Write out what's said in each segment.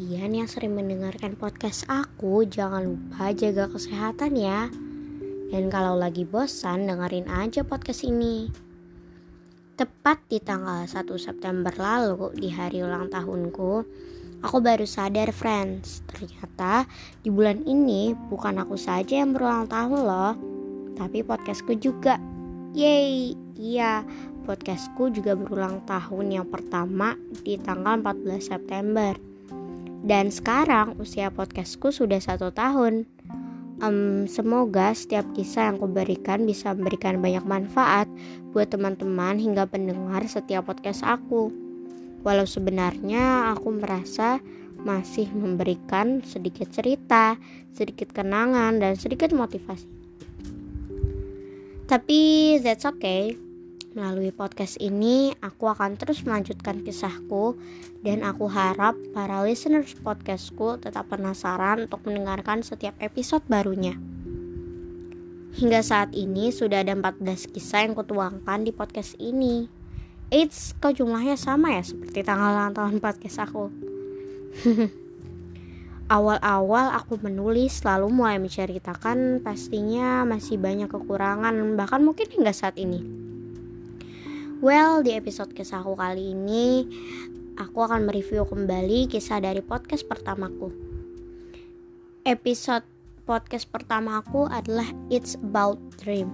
kalian yang sering mendengarkan podcast aku, jangan lupa jaga kesehatan ya. Dan kalau lagi bosan, dengerin aja podcast ini. Tepat di tanggal 1 September lalu, di hari ulang tahunku, aku baru sadar friends, ternyata di bulan ini bukan aku saja yang berulang tahun loh, tapi podcastku juga. Yeay, iya, podcastku juga berulang tahun yang pertama di tanggal 14 September. Dan sekarang usia podcastku sudah satu tahun. Um, semoga setiap kisah yang kuberikan bisa memberikan banyak manfaat buat teman-teman hingga pendengar setiap podcast aku. Walau sebenarnya aku merasa masih memberikan sedikit cerita, sedikit kenangan, dan sedikit motivasi. Tapi that's okay Melalui podcast ini, aku akan terus melanjutkan kisahku dan aku harap para listeners podcastku tetap penasaran untuk mendengarkan setiap episode barunya. Hingga saat ini sudah ada 14 kisah yang kutuangkan di podcast ini. Eits, kok jumlahnya sama ya seperti tanggal ulang tahun podcast aku. Awal-awal aku menulis lalu mulai menceritakan pastinya masih banyak kekurangan bahkan mungkin hingga saat ini. Well, di episode kisahku kali ini, aku akan mereview kembali kisah dari podcast pertamaku. Episode podcast pertamaku adalah It's About Dream.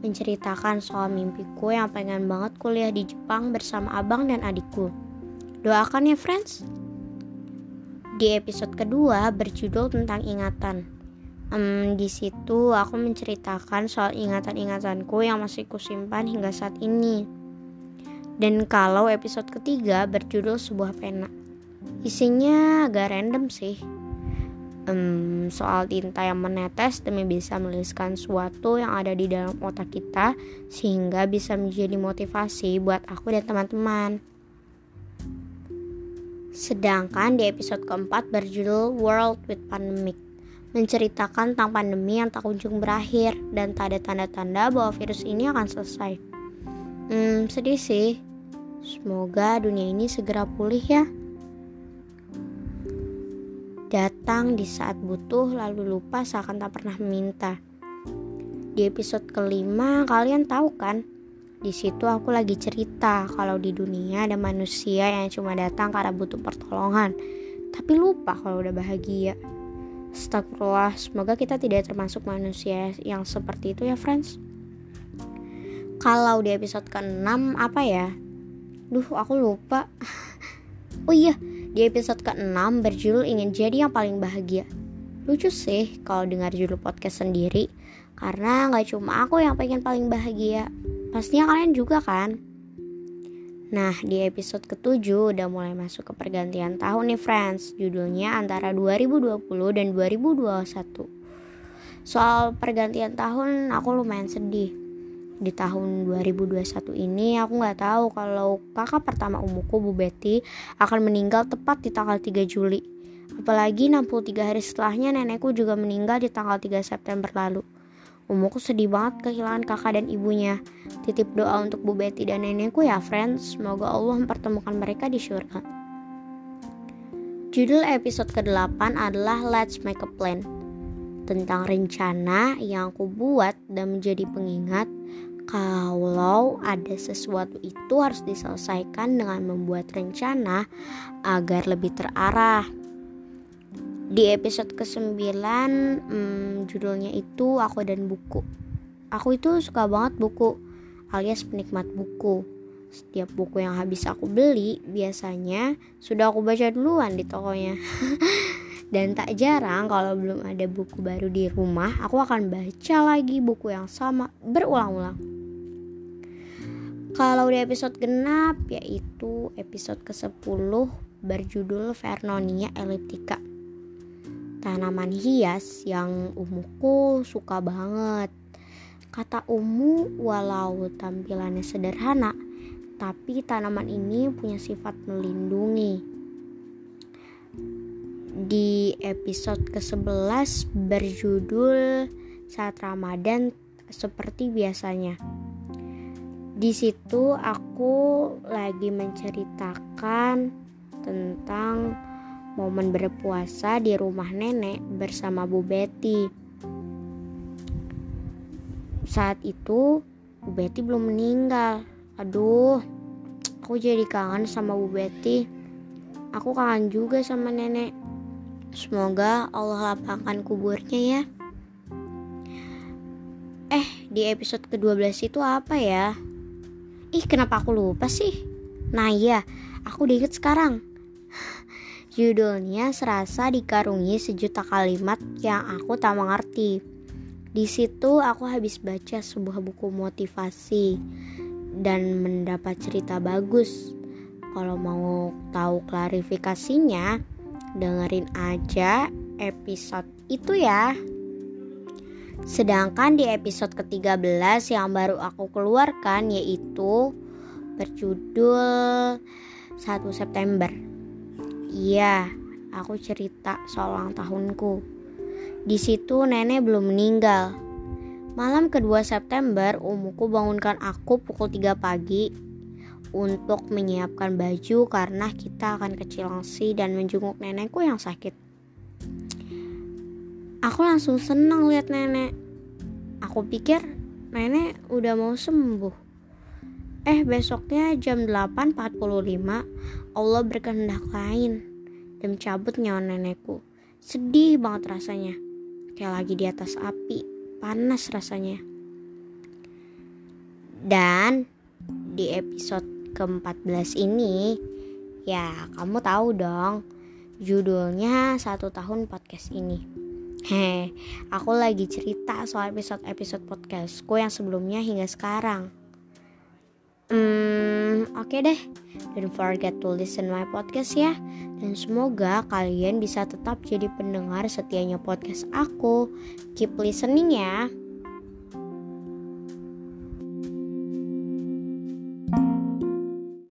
Menceritakan soal mimpiku yang pengen banget kuliah di Jepang bersama abang dan adikku. Doakan ya friends. Di episode kedua berjudul tentang ingatan. Um, di situ aku menceritakan soal ingatan-ingatanku yang masih kusimpan hingga saat ini. Dan kalau episode ketiga berjudul sebuah pena, isinya agak random sih. Um, soal tinta yang menetes demi bisa menuliskan sesuatu yang ada di dalam otak kita sehingga bisa menjadi motivasi buat aku dan teman-teman. Sedangkan di episode keempat berjudul World with Pandemic menceritakan tentang pandemi yang tak kunjung berakhir dan tak ada tanda-tanda bahwa virus ini akan selesai. Hmm, sedih sih. Semoga dunia ini segera pulih ya. Datang di saat butuh lalu lupa seakan tak pernah meminta. Di episode kelima kalian tahu kan? Di situ aku lagi cerita kalau di dunia ada manusia yang cuma datang karena butuh pertolongan, tapi lupa kalau udah bahagia. Astagfirullah, semoga kita tidak termasuk manusia yang seperti itu ya friends. Kalau di episode ke-6 apa ya? Duh, aku lupa. oh iya, di episode ke-6 berjudul ingin jadi yang paling bahagia. Lucu sih kalau dengar judul podcast sendiri, karena nggak cuma aku yang pengen paling bahagia. Pastinya kalian juga kan? Nah, di episode ketujuh udah mulai masuk ke pergantian tahun nih friends. Judulnya antara 2020 dan 2021. Soal pergantian tahun aku lumayan sedih. Di tahun 2021 ini aku nggak tahu kalau kakak pertama umuku Bu Betty akan meninggal tepat di tanggal 3 Juli. Apalagi 63 hari setelahnya nenekku juga meninggal di tanggal 3 September lalu. Umuku sedih banget kehilangan kakak dan ibunya. Titip doa untuk Bu Betty dan nenekku ya friends. Semoga Allah mempertemukan mereka di surga. Judul episode ke-8 adalah Let's Make a Plan. Tentang rencana yang aku buat dan menjadi pengingat kalau ada sesuatu itu harus diselesaikan dengan membuat rencana agar lebih terarah di episode ke-9 hmm, judulnya itu aku dan buku. Aku itu suka banget buku alias penikmat buku. Setiap buku yang habis aku beli biasanya sudah aku baca duluan di tokonya. Dan tak jarang kalau belum ada buku baru di rumah aku akan baca lagi buku yang sama berulang-ulang. Kalau di episode genap yaitu episode ke-10 berjudul Vernonia elliptica tanaman hias yang umuku suka banget. Kata Umu, walau tampilannya sederhana, tapi tanaman ini punya sifat melindungi. Di episode ke-11 berjudul Saat Ramadan seperti biasanya. Di situ aku lagi menceritakan tentang momen berpuasa di rumah nenek bersama Bu Betty. Saat itu Bu Betty belum meninggal. Aduh, aku jadi kangen sama Bu Betty. Aku kangen juga sama nenek. Semoga Allah lapangkan kuburnya ya. Eh, di episode ke-12 itu apa ya? Ih, kenapa aku lupa sih? Nah iya, aku udah inget sekarang. Judulnya serasa dikarungi sejuta kalimat yang aku tak mengerti. Di situ aku habis baca sebuah buku motivasi dan mendapat cerita bagus. Kalau mau tahu klarifikasinya, dengerin aja episode itu ya. Sedangkan di episode ke-13 yang baru aku keluarkan yaitu berjudul 1 September. Iya, aku cerita soal ulang tahunku. Di situ nenek belum meninggal. Malam kedua September, umuku bangunkan aku pukul 3 pagi untuk menyiapkan baju karena kita akan ke Cilengsi dan menjenguk nenekku yang sakit. Aku langsung senang lihat nenek. Aku pikir nenek udah mau sembuh. Eh besoknya jam 8.45 Allah berkehendak lain dan cabut nyawa nenekku. Sedih banget rasanya. Kayak lagi di atas api, panas rasanya. Dan di episode ke-14 ini ya kamu tahu dong judulnya satu tahun podcast ini Heh, aku lagi cerita soal episode-episode podcastku yang sebelumnya hingga sekarang. Hmm, oke okay deh. Don't forget to listen my podcast ya. Dan semoga kalian bisa tetap jadi pendengar setianya podcast aku. Keep listening ya.